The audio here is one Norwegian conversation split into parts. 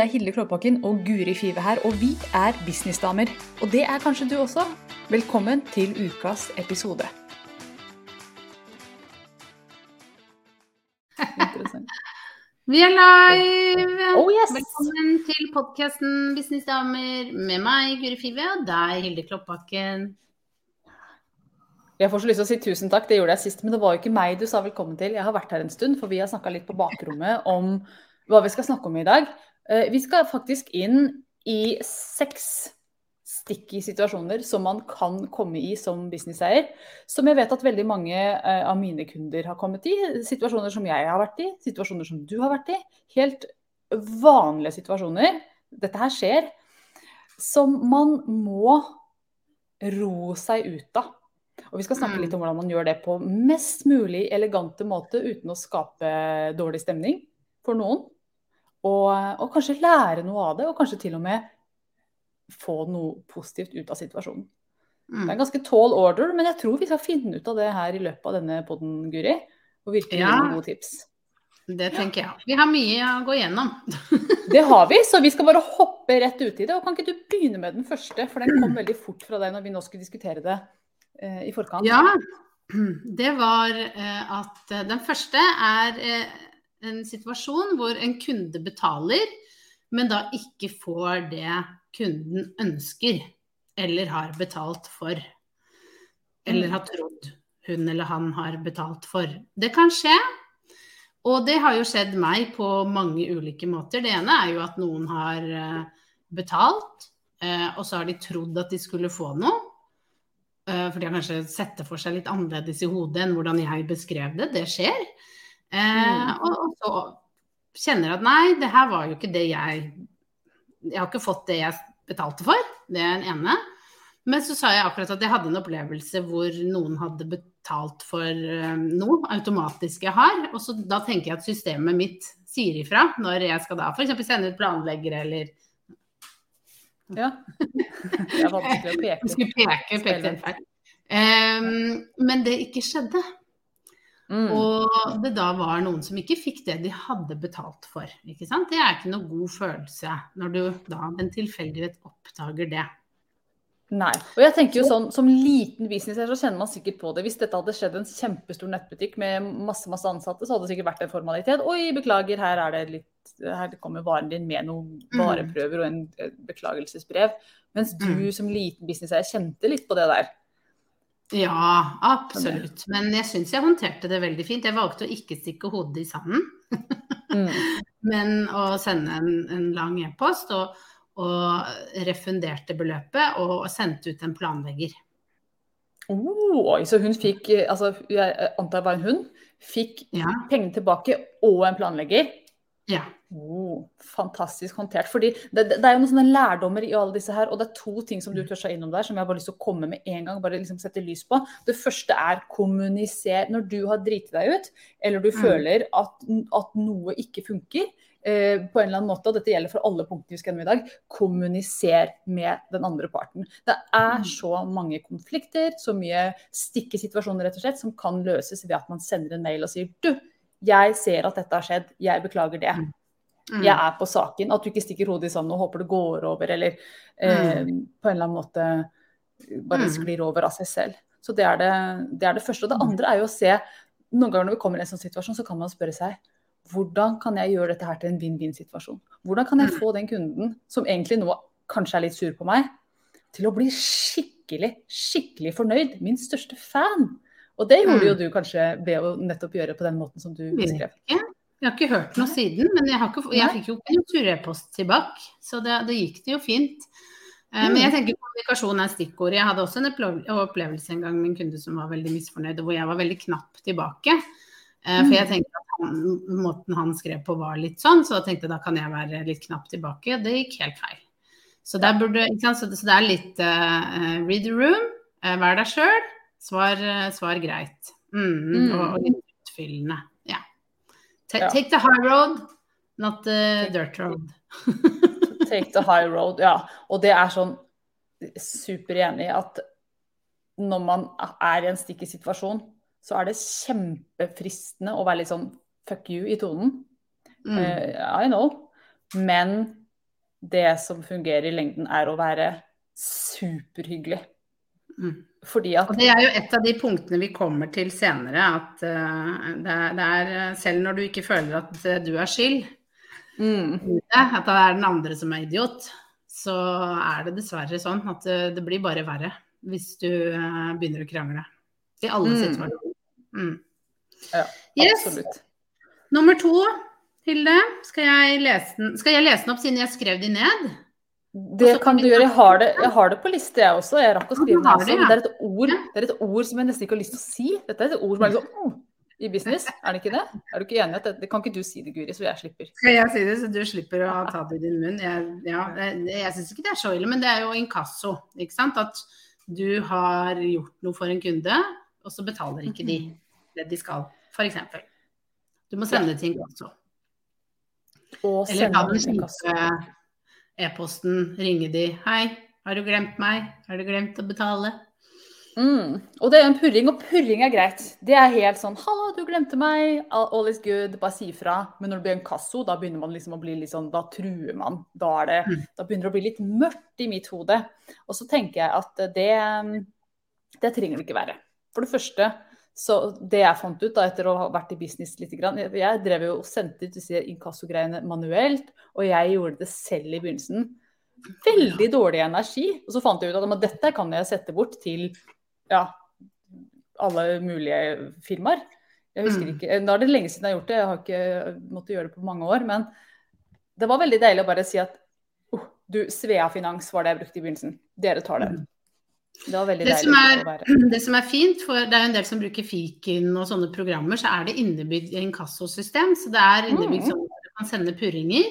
Det er Hilde Klåbakken og Guri Five her, og vi er businessdamer. Og det er kanskje du også. Velkommen til ukas episode. Vi er live! Oh, yes. Velkommen til podkasten Businessdamer med meg, Guri Five, og deg, Hilde Klåbakken. Jeg får så lyst til å si tusen takk, det gjorde jeg sist, men det var jo ikke meg du sa velkommen til. Jeg har vært her en stund, for vi har snakka litt på bakrommet om hva vi skal snakke om i dag. Eh, Vi skal faktisk inn i seks sticky situasjoner som man kan komme i som businesseier. Som jeg vet at veldig mange eh, av mine kunder har kommet i. Situasjoner som jeg har vært i, situasjoner som du har vært i. Helt vanlige situasjoner. Dette her skjer. Som man må ro seg ut av. Og vi skal snakke litt om hvordan man gjør det på mest mulig elegante måte uten å skape dårlig stemning for noen. Og, og kanskje lære noe av det, og kanskje til og med få noe positivt ut av situasjonen. Det er en ganske tall order, men jeg tror vi skal finne ut av det her i løpet av denne podden, Guri. Og virkelig Ja. gode tips. Det tenker jeg. Vi har mye å gå gjennom. Det har vi, så vi skal bare hoppe rett ut i det. Og kan ikke du begynne med den første, for den kom veldig fort fra deg når vi nå skulle diskutere det eh, i forkant. Ja, det var eh, at eh, den første er eh, en situasjon hvor en kunde betaler, men da ikke får det kunden ønsker eller har betalt for. Eller har trodd hun eller han har betalt for. Det kan skje. Og det har jo skjedd meg på mange ulike måter. Det ene er jo at noen har eh, betalt, eh, og så har de trodd at de skulle få noe. Eh, For de har kanskje sett det for seg litt annerledes i hodet enn hvordan jeg beskrev det. Det skjer. Eh, og, og så kjenner at nei, det her var jo ikke det jeg Jeg har ikke fått det jeg betalte for. Det er den ene. Men så sa jeg akkurat at jeg hadde en opplevelse hvor noen hadde betalt for eh, noe automatisk jeg har. Og så da tenker jeg at systemet mitt sier ifra når jeg skal da f.eks. sende ut planleggere eller Ja. Det er vanskelig å Jeg peke. skulle peke, peke um, men det ikke skjedde. Mm. Og det da var noen som ikke fikk det de hadde betalt for. Det er ikke noe god følelse når du da en tilfeldighet oppdager det. Nei. Og jeg tenker jo sånn, Som liten business så kjenner man sikkert på det. Hvis dette hadde skjedd en kjempestor nettbutikk med masse masse ansatte, så hadde det sikkert vært en formalitet. Oi, beklager, her er det litt her kommer varen din med noen vareprøver og en beklagelsesbrev. Mens du Mm. som liten businesseier kjente litt på det der. Ja, absolutt. Men jeg syns jeg håndterte det veldig fint. Jeg valgte å ikke stikke hodet i sanden, Mm. men å sende en, en lang e-post. Og, og refunderte beløpet og sendte ut en planlegger. Oh, oi, så hun fikk eh, altså Jeg antar det var en hund. Fikk Ja. pengene tilbake og en planlegger. ja. Oh, fantastisk håndtert. Fordi det, det, er jo noen sånne lærdommer i alle disse her, og det er to ting som du tør seg innom der, som jeg har bare lyst til å komme med en gang. bare liksom sette lys på. Det første er kommuniser. Når du har driti deg ut, eller du Mm. føler at, at noe ikke funker, eh, på en eller annen måte, og dette gjelder for alle punktene vi skal gjennom i dag, kommuniser med den andre parten. Det er Mm. så mange konflikter, så mye stikke situasjoner rett og slett, som kan løses ved at man sender en mail og sier du, jeg ser at dette har skjedd, jeg beklager det Mm. Jeg er på saken. At du ikke stikker hodet i sanden og håper det går over, eller eh, på en eller annen måte bare Mm. sklir over av seg selv. Så det er det, det er det første. Og det andre er jo å se Noen ganger når vi kommer i en sånn situasjon, så kan man spørre seg hvordan kan jeg gjøre dette her til en vinn-vinn-situasjon? Hvordan kan jeg Mm. få den kunden, som egentlig nå kanskje er litt sur på meg, til å bli skikkelig, skikkelig fornøyd? Min største fan. Og det gjorde Mm. jo du kanskje ved å nettopp gjøre på den måten som du beskrev. Jeg har ikke hørt noe siden, men jeg, har ikke, jeg fikk jo ikke en tur-e-post tilbake. Så det, det gikk det jo fint. Mm. Men jeg tenker kommunikasjon er stikkord. Jeg hadde også en opplevelse en gang med en kunde som var veldig misfornøyd, og hvor jeg var veldig knapp tilbake. Eh, For jeg tenkte at han, måten han skrev på var litt sånn, så da tenkte jeg da kan jeg være litt knapp tilbake. Det gikk helt feil. Så, burde, så, det, så det er litt uh, read the room, eh, vær deg sjøl, svar, eh, svar greit. Mm, Mm. Og, og litt utfyllende. Ja. Ta, Ja. Take the high road, not the dirt road. Take the high road, ja. Og det er sånn super enig i at når man er i en stikkig situasjon, så er det kjempefristende å være litt sånn fuck you i tonen. Mm. Uh, I know. Men det som fungerer i lengden, er å være superhyggelig. Mm. At Og det er jo et av de punktene vi kommer til senere, at uh, det, er, det, er, selv når du ikke føler at uh, du er skyld, mm. at det er den andre som er idiot, så er det dessverre sånn at det blir bare verre hvis du begynner å krangle. I alle Mm. situasjoner. Mm. Ja, Yes. absolutt. Nummer to, Hilde. Skal jeg, lese den, skal jeg lese den opp siden jeg skrev de ned? Det kan du gjøre. Jeg har det, jeg har det på liste, jeg også. Jeg rakk å skrive det. også. det, er, et ord, det er et ord som jeg nesten ikke har lyst til å si. Dette er et ord som er liksom oh, i business. Er det ikke det? Er du ikke enig? i at det, det Kan ikke du si det, Guri, så jeg slipper? Skal jeg si det, så du slipper å ta det i din munn? Jeg, ja, jeg, jeg syns ikke det er så ille, men det er jo inkasso. Ikke sant? At du har gjort noe for en kunde, og så betaler ikke de det de skal, f.eks. Du må sende ting også. Og sende ting den e-posten, ringe de. Hei, har du glemt meg? Har du glemt å betale? Mm. Og det er en purring, og purring er greit. Det er helt sånn 'Hallo, du glemte meg. All is good. Bare si ifra.' Men når det blir en kasso, da begynner man liksom å bli litt sånn Da truer man. Da, er det, Mm. da begynner det å bli litt mørkt i mitt hode. Og så tenker jeg at det Det trenger det ikke være. For det første, så det jeg fant ut da etter å ha vært i business litt Jeg drev jo og sendte ut disse inkassogreiene manuelt, og jeg gjorde det selv i begynnelsen. Veldig dårlig energi. Og så fant jeg ut at dette kan jeg sette bort til ja, alle mulige firmaer. Jeg husker Mm. ikke, Nå er det lenge siden jeg har gjort det, jeg har ikke måttet gjøre det på mange år. Men det var veldig deilig å bare si at oh, du, Svea Finans var det jeg brukte i begynnelsen. Dere tar det. Det var veldig Det som, er, å være. det som er fint, for det er en del som bruker fiken og sånne programmer, så er det innebygd inkassosystem. Så det er innebygd Mm. sånn at du kan sende purringer.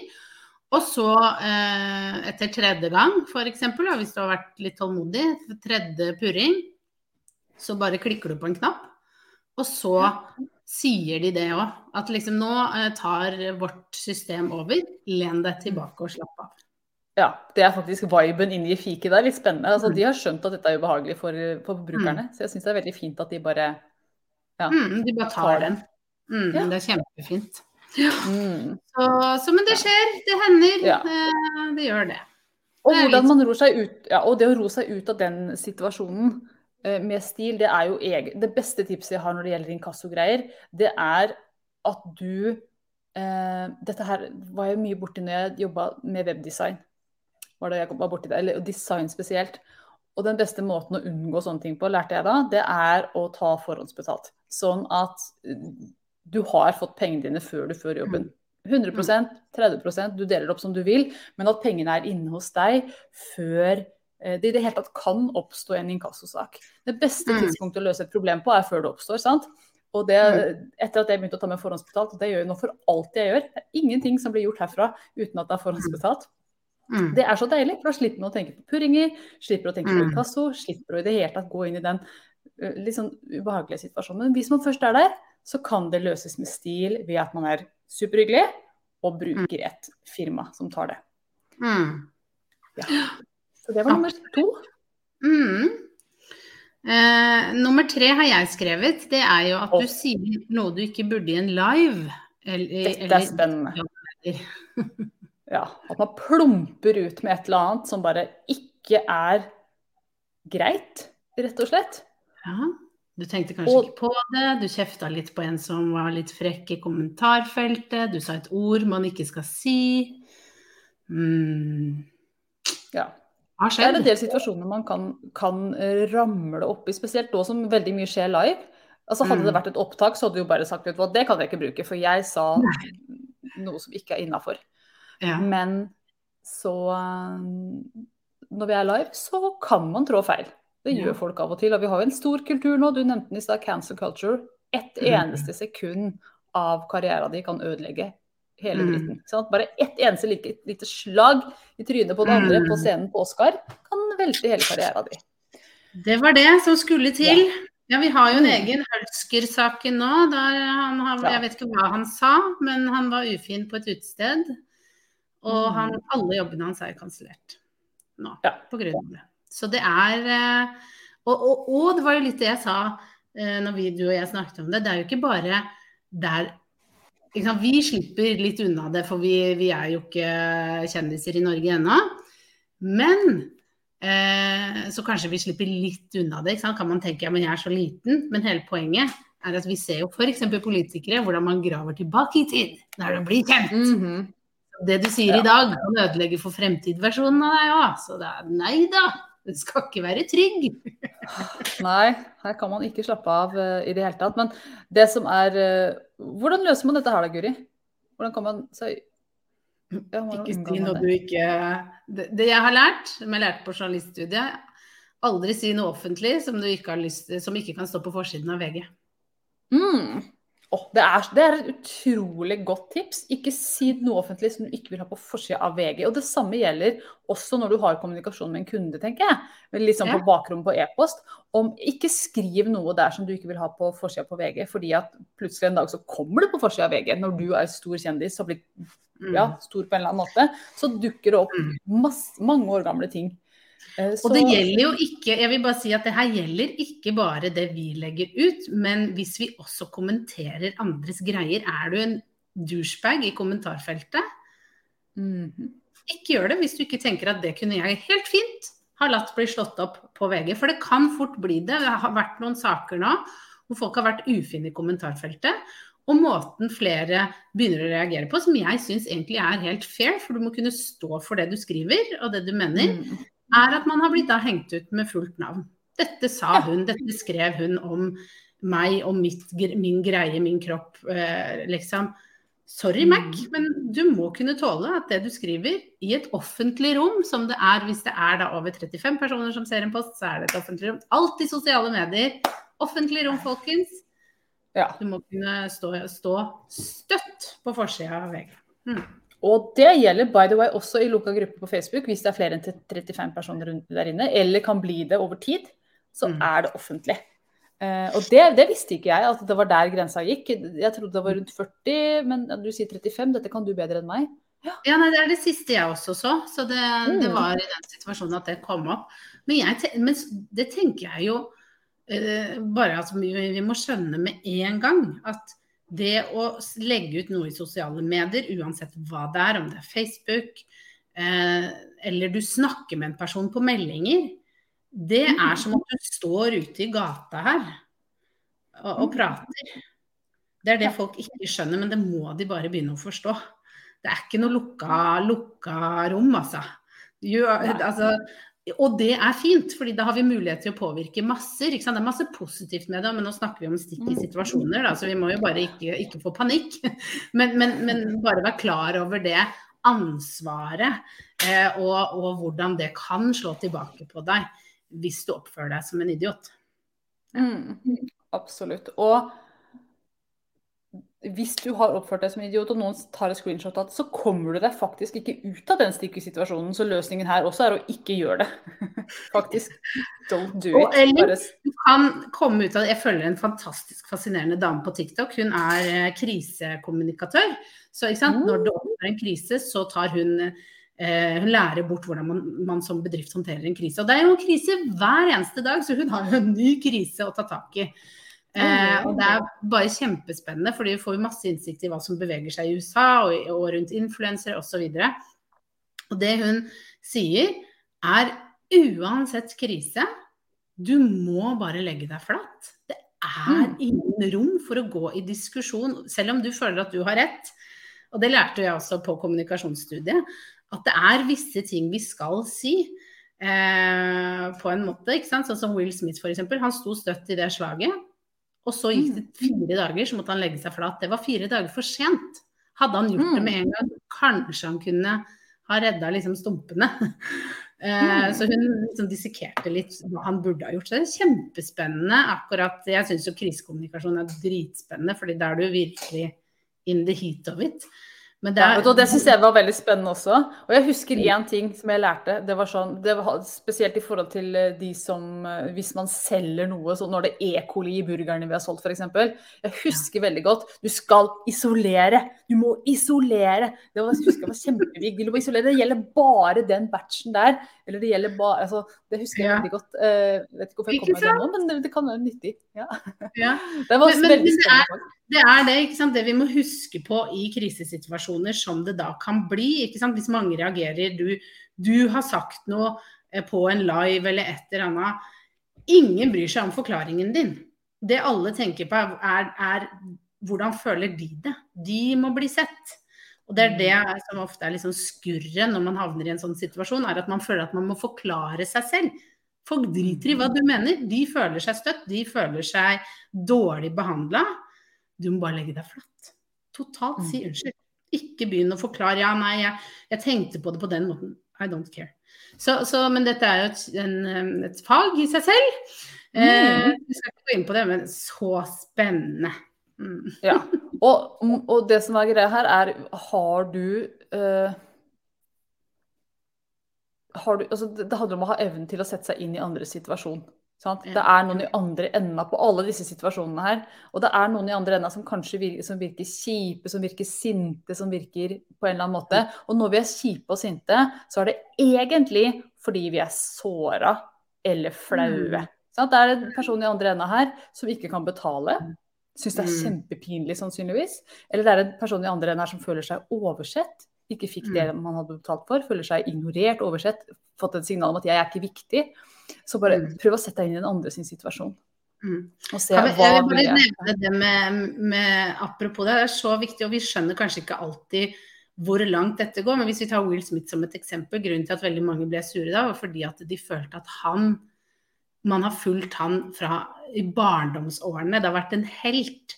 Og så eh, etter tredje gang, f.eks., hvis du har vært litt tålmodig, tredje purring, så bare klikker du på en knapp. Og så sier de det òg. At liksom nå eh, tar vårt system over. Len deg tilbake og slapp av. Ja, Det er faktisk viben inni fiket. Det er litt spennende. Altså, Mm. de har skjønt at dette er ubehagelig for, for brukerne. Så jeg syns det er veldig fint at de bare Ja. Mm, de bare tar Tar den. Mm, Ja. Det er kjempefint. Mm. Så, så, men det skjer, det hender. Ja. Eh, det gjør det. Og Det hvordan man ror seg ut, ja, og det å ro seg ut av den situasjonen eh, med stil, det er jo egen, det beste tipset jeg har når det gjelder inkassogreier, det er at du eh, Dette her var jeg mye borti når jeg jobba med webdesign. Var det jeg var borti det, eller design spesielt. Og den beste måten å unngå sånne ting på, lærte jeg da, det er å ta forhåndsbetalt. Sånn at eh, du har fått pengene dine før du fører jobben. 100% 30% du deler det opp som du vil, men at pengene er inne hos deg før eh, det i det hele tatt kan oppstå en inkassosak. Det beste Mm. tidspunktet å løse et problem på er før det oppstår. sant? Og det, etter at jeg begynte å ta med forhåndsbetalt, og det gjør jeg nå for alt jeg gjør, det er ingenting som blir gjort herfra uten at det er forhåndsbetalt. Mm. Det er så deilig, for da slipper man å tenke på purringer, slipper å tenke på Mm. inkasso, slipper å i det hele tatt gå inn i den uh, litt sånn ubehagelige situasjonen. Men hvis man først er der, så kan det løses med stil ved at man er superhyggelig og bruker et firma som tar det. Mm. Så det var nummer to. Mm. Eh, nummer tre har jeg skrevet. Det er jo at oh. du sier noe du ikke burde i en live. Eller, Dette er spennende. Ja, at man plumper ut med et eller annet som bare ikke er greit, rett og slett. Ja, du tenkte kanskje Og- ikke på det. Du kjefta litt på en som var litt frekk i kommentarfeltet. Du sa et ord man ikke skal si. Mm. Ja. Hva Det er en del situasjoner man kan, kan ramle i, spesielt nå som veldig mye skjer live. Altså Hadde det Mm. vært et opptak, så hadde du jo bare sagt ut hva, det kan jeg ikke bruke, for jeg sa noe som ikke er innafor. Ja. Men så Når vi er live, så kan man trå feil. Det Ja. gjør folk av og til. Og vi har jo en stor kultur nå. Du nevnte den i stad, cancel culture. Ett Mm. eneste sekund av karrieren din kan ødelegge hele Mm. Sånn at Bare ett eneste lite, lite slag i trynet på den andre Mm. på scenen på Oscar kan velte hele karrieren din. Det var det som skulle til. Ja, vi har jo en egen Hølsker-saken nå. Der han har, Jeg vet ikke hva han sa, men han var ufin på et utested. Og Mm. han, alle jobbene hans er kansellert nå Ja. på grunn av det. Så det er eh, og, og, og det var jo litt det jeg sa eh, når vi, du og jeg snakket om det. Det er jo ikke bare der Vi slipper litt unna det, for vi, vi er jo ikke kjendiser i Norge ennå. Men eh, så kanskje vi slipper litt unna det. Kan man tenke ja, men jeg er så liten. Men hele poenget er at vi ser jo f.eks. politikere hvordan man graver tilbake i tid når de blir kjent. Mm -hmm. Det du sier ja. i dag kan ødelegge for fremtidsversjonen av deg òg. Så det er nei da. Du skal ikke være trygg. Nei, her kan man ikke slappe av uh, i det hele tatt. Men det som er uh, Hvordan løser man dette her da, Guri? Hvordan kan man si Ikke si noe du ikke det, det, jeg har lært, som jeg lærte på journaliststudiet, aldri si noe offentlig som, ikke, lyst, som ikke kan stå på forsiden av VG. Mm. Oh, det, er, det, er, et utrolig godt tips. Ikke si noe offentlig som du ikke vil ha på forsida av VG. Og det samme gjelder også når du har kommunikasjon med en kunde, tenker jeg. liksom på bakrommet på e-post. Om Ikke skriv noe der som du ikke vil ha på forsida på VG, fordi at plutselig en dag så kommer det på forsida av VG. Når du er stor kjendis og blir ja, mm. stor på en eller annen måte, så dukker det opp mm. masse, mange år gamle ting så... Og det gjelder jo ikke Jeg vil bare si at det her gjelder ikke bare det vi legger ut, men hvis vi også kommenterer andres greier. Er du en douchebag i kommentarfeltet? Mm -hmm. Ikke gjør det hvis du ikke tenker at det kunne jeg helt fint ha latt bli slått opp på VG. For det kan fort bli det. Det har vært noen saker nå hvor folk har vært ufine i kommentarfeltet. Og måten flere begynner å reagere på, som jeg syns egentlig er helt fair, for du må kunne stå for det du skriver og det du mener. Mm er at man har blitt da hengt ut med fullt navn. Dette sa hun, dette skrev hun om meg og mitt, min greie, min kropp, eh, liksom. Sorry, Mac, mm. men du må kunne tåle at det du skriver i et offentlig rom, som det er hvis det er da over 35 personer som ser en post, så er det et offentlig rom. Alt i sosiale medier. Offentlig rom, folkens. Ja. Du må kunne stå, stå støtt på forsida av VG. Mm. Og det gjelder by the way også i lukka gruppe på Facebook hvis det er flere enn 35 personer der inne, eller kan bli det over tid, så mm. er det offentlig. Uh, og det, det, visste ikke jeg, at det var der grensa gikk. Jeg trodde det var rundt 40, men du sier 35. Dette kan du bedre enn meg. Ja, ja nei, Det er det siste jeg også så. Så det, mm. det var i den situasjonen at det kom opp. Men, jeg, men det tenker jeg jo uh, bare at vi, vi må skjønne med en gang at det å legge ut noe i sosiale medier, uansett hva det er, om det er Facebook, eh, eller du snakker med en person på meldinger, det mm. er som at du står ute i gata her og, og mm. prater. Det er det folk ikke skjønner, men det må de bare begynne å forstå. Det er ikke noe lukka, lukka rom, altså. Jo, altså og det er fint, fordi da har vi mulighet til å påvirke masser. Det er masse positivt med det, men nå snakker vi om stikk i situasjoner, da, så vi må jo bare ikke, ikke få panikk. Men, men, men, bare være klar over det ansvaret, eh, og, og, hvordan det kan slå tilbake på deg hvis du oppfører deg som en idiot. Mm, absolutt. Og hvis du har oppført deg som idiot, og noen tar et screenshot av det, så kommer du deg faktisk ikke ut av den stikkesituasjonen. Så løsningen her også er å ikke gjøre det. faktisk. Don't do it. Eller du kan komme ut av det. Jeg følger en fantastisk fascinerende dame på TikTok. Hun er eh, krisekommunikatør. Så mm. når det oppstår en krise, så tar hun eh, hun lærer bort hvordan man, man, som bedrift håndterer en krise. Og det er jo en krise hver eneste dag, så hun har jo en ny krise å ta tak i. Eh, og det er bare kjempespennende, fordi vi får masse innsikt i hva som beveger seg i USA og, og rundt influensere osv. Og, så og det hun sier, er uansett krise, du må bare legge deg flatt. Det er mm. ingen rom for å gå i diskusjon, selv om du føler at du har rett. Og det lærte jeg også på kommunikasjonsstudiet, at det er visse ting vi skal si. Eh, på en måte, ikke sant? Sånn som Will Smith f.eks. Han sto støtt i det slaget. Og så gikk det mm. fire dager, så måtte han legge seg flat. Det var fire dager for sent. Hadde han gjort det med mm. en gang, kanskje han kunne ha redda liksom stumpene. Eh, mm. så hun liksom dissekerte litt hva han burde ha gjort. Så det er kjempespennende. akkurat, Jeg syns jo krisekommunikasjon er dritspennende, fordi da er du virkelig in the heat of it. Men det, er, ja, det syns jeg var veldig spennende også. Og jeg husker én ting som jeg lærte. Det var sånn, det var Spesielt i forhold til eh, de som eh, Hvis man selger noe, så når det er E. coli i burgerne vi har solgt f.eks. Jeg husker veldig godt Du skal isolere. Du må isolere. Det var, jeg husker jeg var kjempeviktig. Du må isolere. Det gjelder bare den batchen der. Eller det gjelder bare altså, Det husker jeg veldig godt. Uh, vet ikke hvorfor jeg kommer med det nå, men det, det, kan være nyttig. Ja. ja. Det var men, veldig spennende. Det er det, ikke sant? det vi må huske på i krisesituasjoner som det da kan bli. ikke sant? Hvis mange reagerer, du, du har sagt noe eh, på en live eller et eller annet. Ingen bryr seg om forklaringen din. Det alle tenker på, er, er hvordan føler de det? De må bli sett. Og det er det mm. som ofte er liksom skurret når man havner i en sånn situasjon, er at man føler at man må forklare seg selv. Folk driter i hva du mener. De føler seg støtt, de føler seg dårlig behandla. Du må bare legge deg flatt. Totalt si mm. unnskyld. Ikke begynn å forklare. Ja, nei, jeg, jeg, tenkte på det på den måten. I don't care. Så, så, men dette er jo et, en, et fag i seg selv. Eh, mm. vi skal ikke gå inn på det, men så spennende. Mm. Ja. Og, og, det som er greia her, er har du, eh, har du altså, Det handler om å ha evnen til å sette seg inn i andres situasjon. Sant? Det er noen i andre enda på alle disse situasjonene her. Og det er noen i andre enda som kanskje virker, som virker kjipe, som virker sinte, som virker på en eller annen måte. Og når vi er kjipe og sinte, så er det egentlig fordi vi er såra eller flaue. Mm. Det er en person i andre enda her som ikke kan betale, syns det er mm. kjempepinlig sannsynligvis. Eller det er en person i andre enden her som føler seg oversett, ikke fikk det mm. man hadde betalt for, føler seg ignorert, oversett, fått et signal om at jeg er ikke viktig. Så bare mm. prøv å sette deg inn i den andre sin situasjon. Mm. Og se hva jeg vil bare nevne det med, med, Apropos det, det er så viktig, og vi skjønner kanskje ikke alltid hvor langt dette går. Men hvis vi tar Will Smith som et eksempel, grunnen til at veldig mange ble sure da, var fordi at de følte at han Man har fulgt han fra i barndomsårene. Det har vært en helt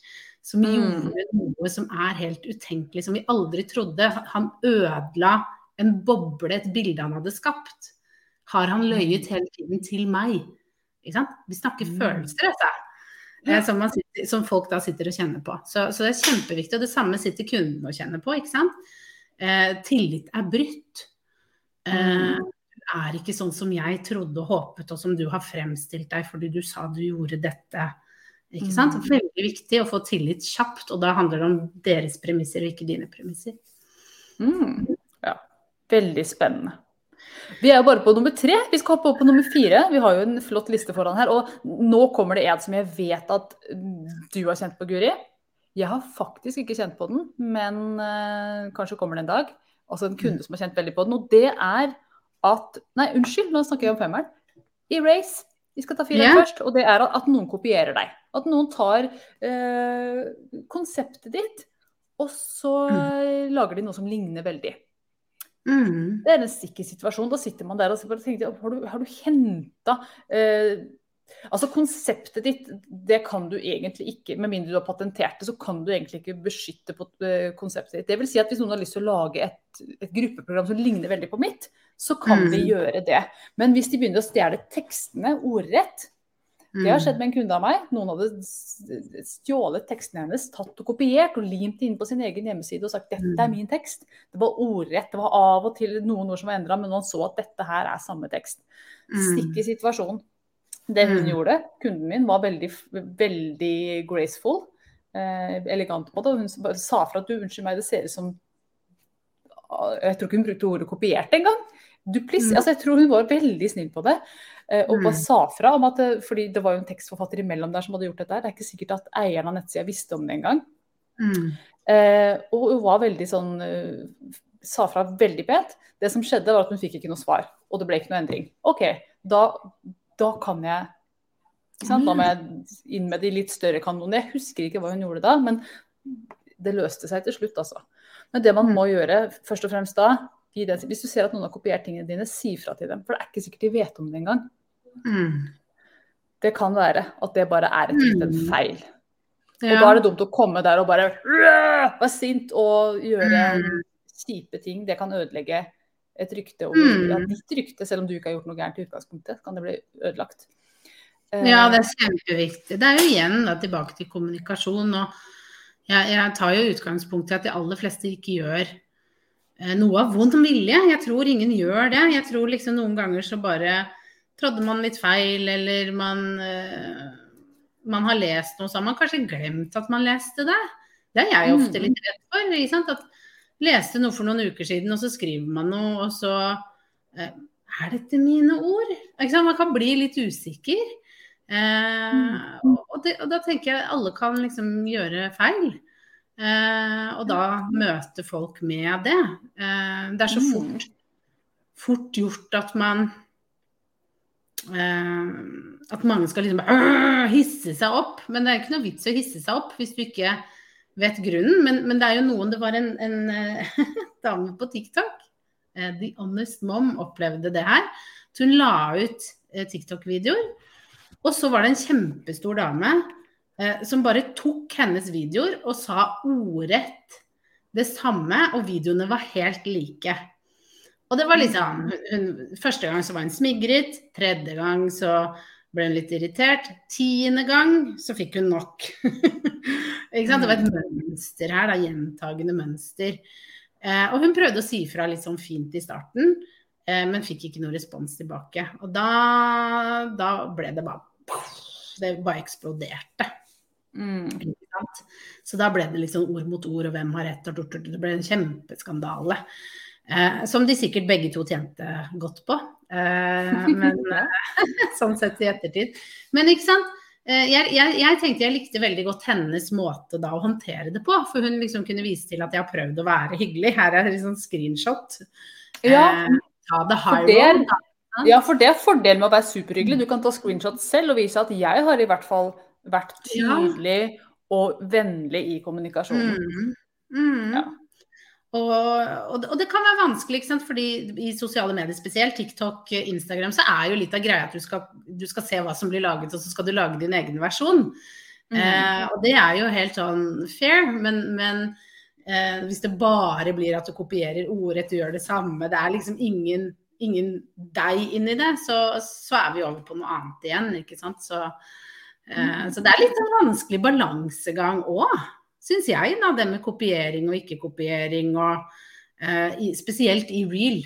som mm. gjorde noe som er helt utenkelig, som vi aldri trodde. Han ødela en boble, et bilde han hadde skapt. Har han løyet mm. hele tiden til meg? Vi snakker mm. følelser, dette. Ja. Eh, som, sitter, som, folk da sitter og kjenner på. Så, så, det er kjempeviktig. Og det samme sitter kunden og kjenner på. ikke sant? Eh, tillit er brutt. Eh, mm er ikke sånn som jeg trodde og håpet, og som du har fremstilt deg fordi du sa du gjorde dette. Ikke sant? Mm. Veldig viktig å få tillit kjapt, og da handler det om deres premisser og ikke dine premisser. Mm. Ja, veldig spennende. Vi er jo bare på nummer tre. Vi skal hoppe opp på nummer fire. Vi har jo en flott liste foran her. Og nå kommer det en som jeg vet at du har kjent på, Guri. Jeg har faktisk ikke kjent på den, men øh, kanskje kommer det en dag. Altså en kunde mm. som har kjent veldig på den. Og det er at Nei, unnskyld, nå snakker jeg om femmeren. Erase. Vi skal ta fire yeah. først. Og det er at noen kopierer deg. At noen tar eh, konseptet ditt, og så mm. lager de noe som ligner veldig. Mm. Det er en sikker situasjon. Da sitter man der og tenker Har du, har du henta eh, Altså Konseptet ditt, det kan du egentlig ikke, med mindre du har patentert det, så kan du egentlig ikke beskytte på eh, konseptet ditt. Det vil si at hvis noen har lyst til å lage et, et gruppeprogram som ligner veldig på mitt, så kan mm. vi gjøre det. Men hvis de begynner å stjele tekstene ordrett Det har skjedd med en kunde av meg. Noen hadde stjålet teksten hennes, tatt og kopiert og limt inn på sin egen hjemmeside og sagt dette er mm. min tekst. Det var ordrett. Det var av og til noen ord som var endra, men man så at dette her er samme tekst. Mm. Stikk i situasjonen. Det hun mm. gjorde, kunden min, var veldig, veldig graceful. Eh, elegant på det. Hun sa fra at du, unnskyld meg, det ser ut som Jeg tror ikke hun brukte ordet kopiert engang. Duplis, mm. altså jeg tror hun var veldig snill på det. Eh, og bare mm. sa fra om at fordi det var jo en tekstforfatter imellom der som hadde gjort dette. Det er ikke sikkert at eieren av nettsida visste om det engang. Mm. Eh, og hun var veldig sånn uh, Sa fra veldig pent. Det som skjedde, var at hun fikk ikke noe svar. Og det ble ikke noe endring. OK, da da kan jeg Da må jeg inn med de litt større kanonene. Jeg husker ikke hva hun gjorde da, men det løste seg til slutt, altså. Men det man mm. må gjøre først og fremst da, hvis du ser at noen har kopiert tingene dine, si fra til dem. For det er ikke sikkert de vet om det engang. Mm. Det kan være at det bare er et, en feil. feil. Og da er det dumt å komme der og bare være sint og gjøre kjipe ting. Det kan ødelegge et rykte over mm. ja, ditt rykte, selv om du ikke har gjort noe gærent i utgangspunktet, kan det bli ødelagt. Ja, det er kjempeviktig. Det er jo igjen da, tilbake til kommunikasjon. og jeg, jeg, tar jo utgangspunkt i at de aller fleste ikke gjør eh, noe av vond vilje. Jeg tror ingen gjør det. Jeg tror liksom noen ganger så bare trådde man litt feil, eller man, eh, man har lest noe, så har man kanskje glemt at man leste det. Det er jeg ofte mm. litt redd for. Ikke sant? At leste noe for noen uker siden, og så skriver man noe, og så eh, Er dette mine ord? Man kan bli litt usikker. Eh, og, det, og, da tenker jeg alle kan liksom gjøre feil. Eh, og da møte folk med det. Eh, det er så fort, fort gjort at man At mange skal liksom hisse seg opp. Men det er ikke noe vits i å hisse seg opp hvis du ikke vet grunnen. Men, men det er jo noen Det var en, en eh, dame på TikTok, eh, The Honest Mom, opplevde det her. Så hun la ut eh, TikTok-videoer. Og så var det en kjempestor dame eh, som bare tok hennes videoer og sa ordrett det samme, og videoene var helt like. Og det var liksom hun, Første gang så var hun smigret, tredje gang så ble hun litt irritert. Tiende gang så fikk hun nok. Ikke sant? Det var et mønster her, da, gjentagende mønster. Eh, og hun prøvde å si fra litt sånn fint i starten, eh, men fikk ikke noe respons tilbake. Og da, da ble det bare Det bare eksploderte. Mm. Så da ble det liksom ord mot ord, og hvem har rett, og det ble en kjempeskandale. Eh, som de sikkert begge to tjente godt på. Eh, men sånn sett i ettertid. Men ikke sant. Eh, jeg, jeg, jeg, tenkte jeg likte veldig godt hennes måte da å håndtere det på. For hun liksom kunne vise til at jeg har prøvd å være hyggelig. Her er liksom screenshot. Ja, eh, ta the high road. Ja, for det er fordelen med å være superhyggelig. Du kan ta screenshot selv og vise at jeg har i hvert fall vært tydelig ja. og vennlig i kommunikasjonen. Mm. Mm. Ja. Og, og, og, det kan være vanskelig, fordi i sosiale medier spesielt, TikTok, Instagram, så er jo litt av greia at du skal, du skal se hva som blir laget, og så skal du lage din egen versjon. Mm. Eh, og det er jo helt sånn fair, men, men eh, hvis det bare blir at du kopierer ordrett, du gjør det samme, det er liksom ingen, ingen deg inni det, så, så, er vi over på noe annet igjen, ikke sant. Så, eh, mm. så det er litt en vanskelig balansegang òg syns jeg, da, det med kopiering og ikke-kopiering, og uh, i, spesielt i real.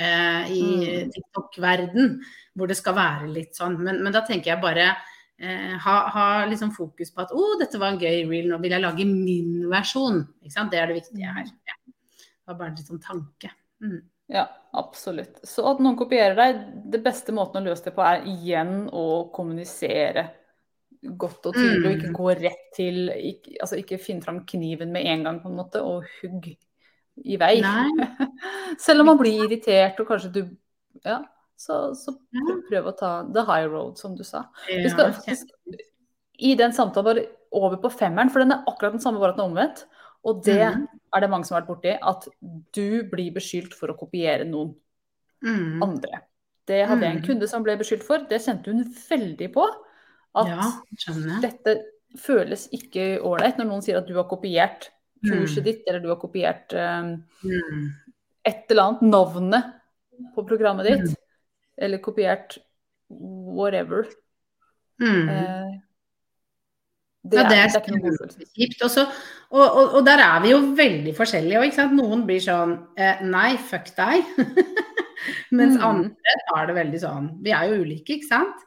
Uh, I mm. TikTok-verden, hvor det skal være litt sånn. Men, men da tenker jeg bare uh, ha, ha liksom fokus på at å, oh, dette var en gøy reel, nå vil jeg lage min versjon. Det er det viktige her. Ja. Det var bare en sånn tanke. Mm. Ja, absolutt. Så at noen kopierer deg, det beste måten å løse det på er igjen å kommunisere godt og tydelig, og ikke mm. gå rett til ikke, Altså ikke finne fram kniven med en gang, på en måte, og hugg i vei. Selv om man blir irritert, og kanskje du Ja, så, så prøv å ta the high road, som du sa. Vi skal i den samtalen bare over på femmeren, for den er akkurat den samme, bare at den er omvendt. Og det mm. er det mange som har vært borti, at du blir beskyldt for å kopiere noen mm. andre. Det hadde jeg en mm. kunde som ble beskyldt for. Det kjente hun veldig på. At ja, dette føles ikke ålreit når noen sier at du har kopiert kurset mm. ditt, eller du har kopiert um, mm. et eller annet, navnet på programmet ditt, mm. eller kopiert whatever. Mm. Eh, det, ja, det er, er kjempekipt. Og, og, og, der er vi jo veldig forskjellige. ikke sant? Noen blir sånn eh, Nei, fuck deg. Mens mm. andre tar det veldig sånn Vi er jo ulike, ikke sant?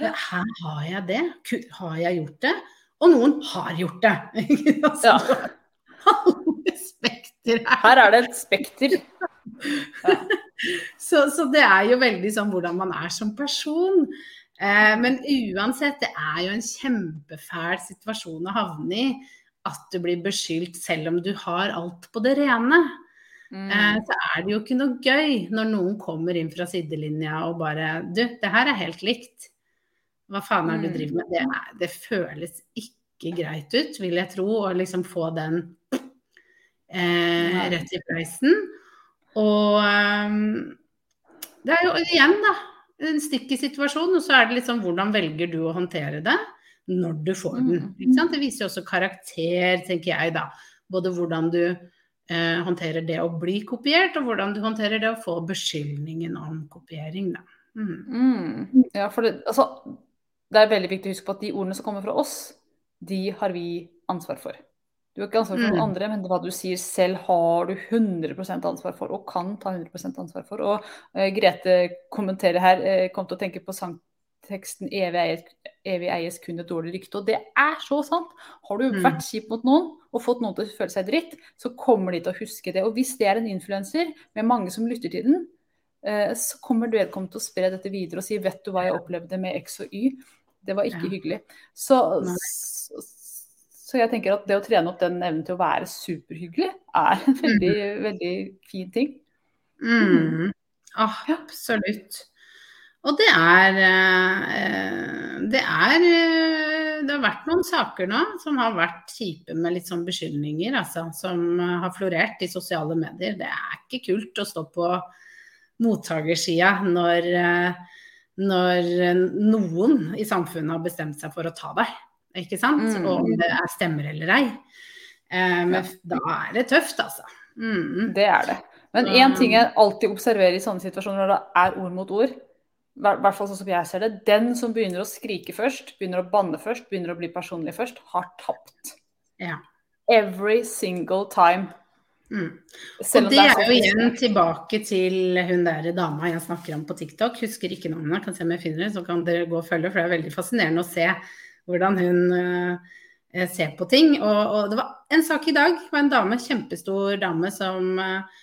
Her har jeg det? Har jeg gjort det? Og noen har gjort det. ja. Her er det et spekter. Ja. så, så, det er jo veldig sånn hvordan man er som person. Eh, men uansett, det er jo en kjempefæl situasjon å havne i. At du blir beskyldt selv om du har alt på det rene. Mm. Eh, så er det jo ikke noe gøy når noen kommer inn fra sidelinja og bare Du, det her er helt likt. Hva faen er det du mm. driver med? Det, er, det, føles ikke greit ut, vil jeg tro, å liksom få den eh, rett i fleisen. Og um, det er jo igjen, da, en stikk i situasjonen. Og så er det liksom hvordan velger du å håndtere det når du får den. Mm. Det viser jo også karakter, tenker jeg, da. Både hvordan du eh, håndterer det å bli kopiert, og hvordan du håndterer det å få beskyldningen om kopiering, da. Mm. Mm. Ja, for det, altså, det er veldig viktig å huske på at de ordene som kommer fra oss, de har vi ansvar for. Du har ikke ansvar for noen mm. andre, men hva du sier selv har du 100% ansvar for, og kan ta 100% ansvar for. Og uh, Grete kommenterer her, uh, kom til å tenke på sangteksten 'Evig eies, evig eies kun et dårlig rykte'. Og det er så sant! Har du mm. vært kjip mot noen og fått noen til å føle seg dritt, så kommer de til å huske det. Og hvis det er en influenser med mange som lytter til den, uh, så kommer vedkommende til å spre dette videre og si 'vet du hva jeg opplevde med X og Y'? Det var ikke Ja. hyggelig. Så, så, så jeg tenker at det å trene opp den evnen til å være superhyggelig, er en veldig, veldig fin ting. Mm. Oh, absolutt. Og det er eh, Det er eh, Det har vært noen saker nå som har vært kjipe med litt sånn beskyldninger, altså. Som har florert i sosiale medier. Det er ikke kult å stå på mottakersida når, eh, når eh, noen i samfunnet har bestemt seg for å ta deg. Ikke sant? Mm. Og om det er stemmer eller ei. Eh, men da er det tøft, altså. Mm. Det er det. Men én ting jeg alltid observerer i sånne situasjoner når det er ord mot ord, i hvert fall sånn som jeg ser det, den som begynner å skrike først, begynner å banne først, begynner å bli personlig først, har tapt. Ja. Every single time. Mm. Og det er jo igjen tilbake til hun der dama jeg snakker om på TikTok. Husker ikke navnet, kan se om jeg finner det, så kan dere gå og følge. For det er veldig fascinerende å se hvordan hun uh, ser på ting. Og, og det var en sak i dag. Det var en dame, kjempestor dame som uh,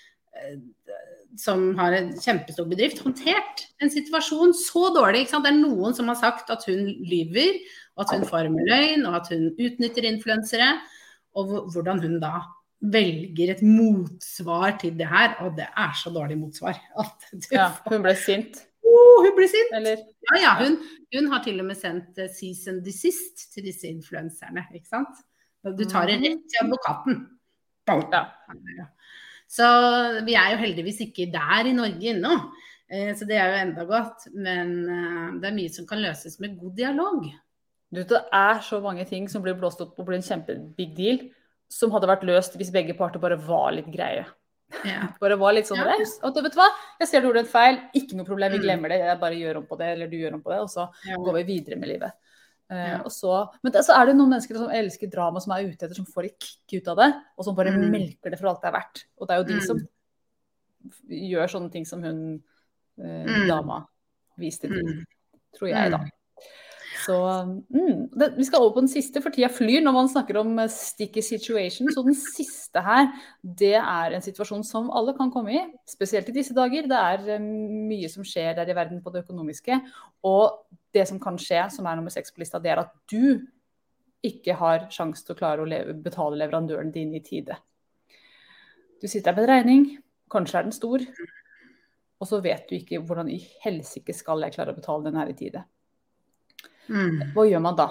som har en kjempestor bedrift, håndtert en situasjon så dårlig. Det er noen som har sagt at hun lyver, og at hun farer med løgn, og at hun utnytter influensere. Og hvordan hun da velger et motsvar til det her. Og det er så dårlig motsvar. Ja, hun ble sint, oh, hun ble sint! eller? Ja, ja, hun, hun har til og med sendt uh, 'season desist til disse influenserne. Ikke sant? Du tar det rett til advokaten. Ja. Så vi er jo heldigvis ikke der i Norge ennå. Uh, Så det er jo enda godt. Men uh, det er mye som kan løses med god dialog. Du, det er så mange ting som blir blåst opp og blir en kjempebig deal, som hadde vært løst hvis begge parter bare var litt greie. Ja. Bare var litt sånn Ja. raus. Og du hva, jeg ser du gjorde en feil, ikke noe problem, vi Mm. glemmer det. Jeg bare gjør om på det, eller du gjør om på det, og så Ja. går vi videre med livet. Og så, men det, så er det noen mennesker som elsker drama, som er ute etter, som får et kick ut av det, og som bare Mm. melker det for alt det er verdt. Og det er jo de Mm. som gjør sånne ting som hun uh, Mm. dama viste til, Mm. tror jeg, da. Så mm, det, Vi skal over på den siste, for tida flyr når man snakker om eh, sticky situation. Så den siste her, det er en situasjon som alle kan komme i. Spesielt i disse dager. Det er eh, mye som skjer der i verden på det økonomiske. Og det som kan skje, som er nummer seks på lista, det er at du ikke har sjanse til å klare å leve, betale leverandøren din i tide. Du sitter der med en regning, kanskje er den stor, og så vet du ikke hvordan i helsike skal jeg klare å betale den her i tide. Mm. Hva gjør man da?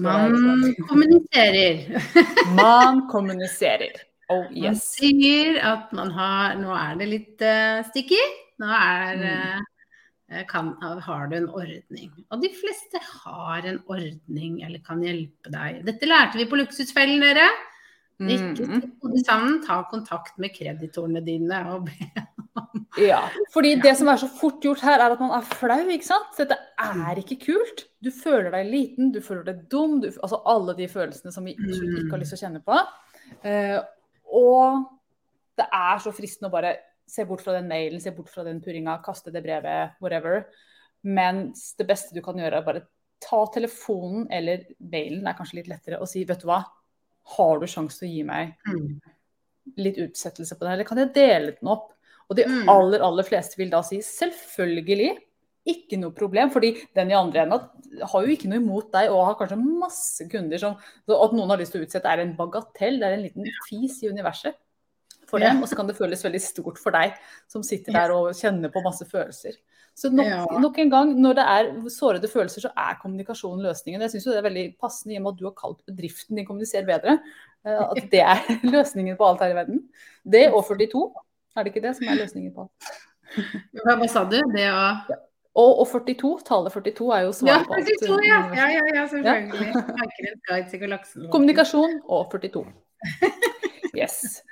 Man kommuniserer. Man kommuniserer. Oh Man sier at man har Nå er det litt uh, sticky. Nå er Mm. eh, kan, har du en ordning. Og de fleste har en ordning eller kan hjelpe deg. Dette lærte vi på Luksusfellen, dere. Ikke Mm. stikk hodet sammen, ta kontakt med kreditorene dine og be Ja, fordi det som er så fort gjort her, er at man er flau, ikke sant? Dette er ikke kult. Du føler deg liten, du føler deg dum, du, altså alle de følelsene som vi ikke har lyst til å kjenne på. Uh, og det er så fristende å bare se bort fra den mailen, se bort fra den purringa, kaste det brevet, whatever. Mens det beste du kan gjøre, er bare ta telefonen eller mailen, er kanskje litt lettere, og si vet du hva, har du sjanse til å gi meg Mm. litt utsettelse på det, eller kan jeg dele den opp? Og de Mm. aller, aller fleste vil da si selvfølgelig, ikke noe problem, fordi den i andre enden har jo ikke noe imot deg og har kanskje masse kunder som så At noen har lyst til å utsette er en bagatell, det er en liten fis i universet for dem, og så kan det føles veldig stort for deg som sitter der og kjenner på masse følelser. Så nok, nok en gang, når det er sårede følelser, så er kommunikasjon løsningen. Jeg syns det er veldig passende i og med at du har kalt bedriften din Kommuniser bedre. eh, At det er løsningen på alt her i verden. Det og 42, er det ikke det som er løsningen på alt? Hva, sa du? Det å Og, og 42, tallet 42 er jo Ja, svaret på alt. 42, ja. ja, ja, ja selvfølgelig. Til galaksen. Kommunikasjon og 42. Yes.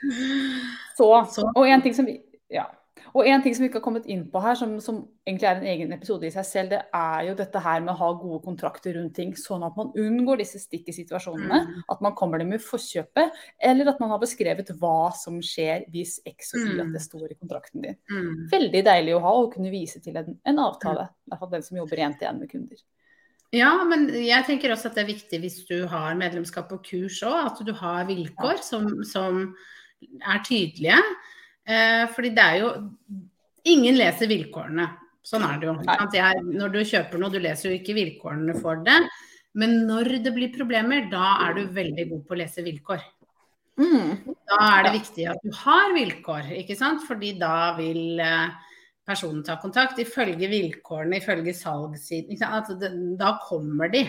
Så, Så- og en ting som vi ja. Og en ting som vi ikke har kommet inn på her, som, som egentlig er en egen episode i seg selv, det er jo dette her med å ha gode kontrakter rundt ting, sånn at man unngår disse stikkesituasjonene. Mm. At man kommer dem i forkjøpet, eller at man har beskrevet hva som skjer hvis X og Y at Mm. det står i kontrakten din. Mm. Veldig deilig å ha å kunne vise til en, en avtale. I hvert fall den som jobber én til én med kunder. Ja, men jeg tenker også at det er viktig hvis du har medlemskap og kurs òg, at du har vilkår som, som er tydelige. Eh, fordi det er jo Ingen leser vilkårene Sånn er det jo. Jeg, når du kjøper noe, du leser jo ikke vilkårene for det. Men når det blir problemer, da er du veldig god på å lese vilkår. Mm. Da er det viktig at du har vilkår, ikke sant. Fordi da vil eh, personen ta kontakt. Ifølge vilkårene, ifølge salgssiden. Da kommer de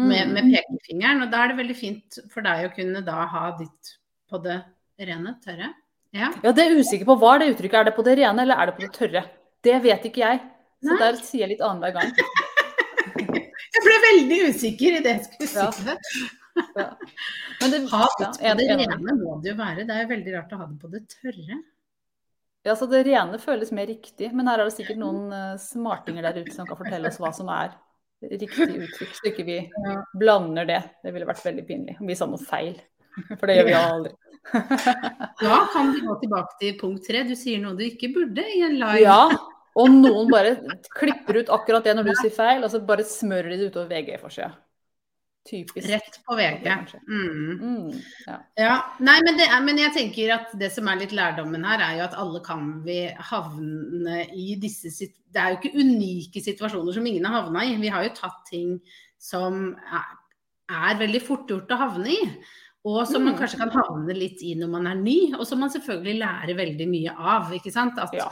med, med, mm. pekefingeren. Og da er det veldig fint for deg å kunne da ha ditt på det rene, tørre. Ja. ja, det er usikker på. Hva er det uttrykket? Er det på det rene, eller er det på det tørre? Det vet ikke jeg. Så Nei. der sier jeg litt annenhver gang. jeg ble veldig usikker i det jeg skulle si. Ja. Ja. Men det, ha det på det rene må det jo være. Det er jo veldig rart å ha det på det tørre. Ja, så Det rene føles mer riktig, men her er det sikkert noen uh, smartinger der ute som kan fortelle oss hva som er riktig uttrykk, så ikke vi blander det. Det ville vært veldig pinlig om vi sa noe feil. For det gjør vi aldri. Da kan vi gå tilbake til punkt tre. Du sier noe du ikke burde i en live. Ja, og noen bare klipper ut akkurat det når du sier feil, og så bare smører de det utover VG-forsida. Typisk. Rett på VG. Mm. Mm, ja. ja. Nei, men, er, men, jeg tenker at det som er litt lærdommen her, er jo at alle kan vi havne i disse Det er jo ikke unike situasjoner som ingen har havna i. Vi har jo tatt ting som er, er veldig fort gjort å havne i. Og som man mm. kanskje kan havne litt i når man er ny, og som man selvfølgelig lærer veldig mye av. ikke sant? At ja.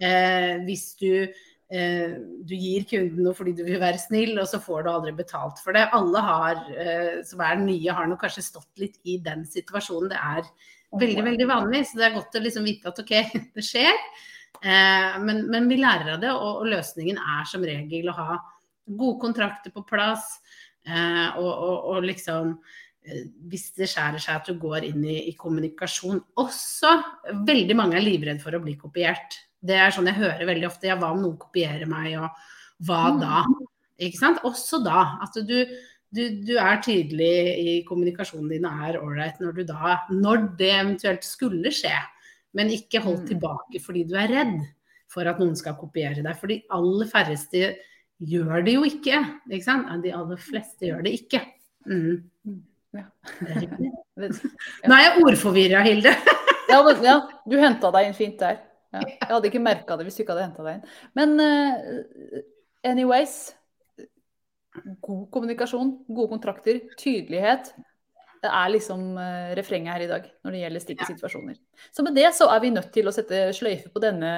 eh, hvis du Eh, du gir kunden noe fordi du vil være snill, og så får du aldri betalt for det. Alle har, eh, som er nye, har nok kanskje stått litt i den situasjonen. Det er veldig, veldig vanlig, så det er godt å liksom vite at OK, det skjer. Eh, men, men, vi lærer av det, og, og, løsningen er som regel å ha gode kontrakter på plass. og, og, og liksom hvis det skjærer seg at du går inn i, i kommunikasjon. Også veldig mange er livredde for å bli kopiert. Det er sånn jeg hører veldig ofte. Ja, hva om noen kopierer meg, og hva mm. da? Ikke sant? Også da. At du, du, du er tydelig i kommunikasjonen din og er ålreit når du da Når det eventuelt skulle skje, men ikke hold mm. tilbake fordi du er redd for at noen skal kopiere deg. For de aller færreste gjør det jo ikke. ikke sant? De aller fleste gjør det ikke. Mm. Ja. Nå er jeg ordforvirra, Hilde. ja, men, ja, du henta deg inn fint der. Ja. Jeg hadde ikke merka det hvis du ikke hadde henta deg inn. Men uh, anyways God kommunikasjon, gode kontrakter, tydelighet. Det er liksom uh, refrenget her i dag når det gjelder stikke situasjoner. Så med det så er vi nødt til å sette sløyfe på denne,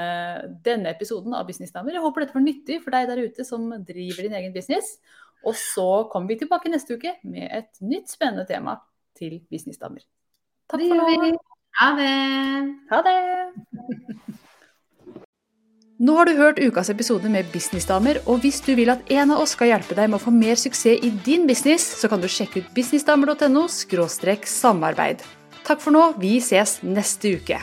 denne episoden av Businessdamer. Jeg håper dette var nyttig for deg der ute som driver din egen business. Og så kommer vi tilbake neste uke med et nytt spennende tema til Businessdamer. Takk for nå. Ha det. Ha det. Nå har du hørt ukas episode med Businessdamer, og hvis du vil at en av oss skal hjelpe deg med å få mer suksess i din business, så kan du sjekke ut businessdamer.no samarbeid. Takk for nå, vi ses neste uke.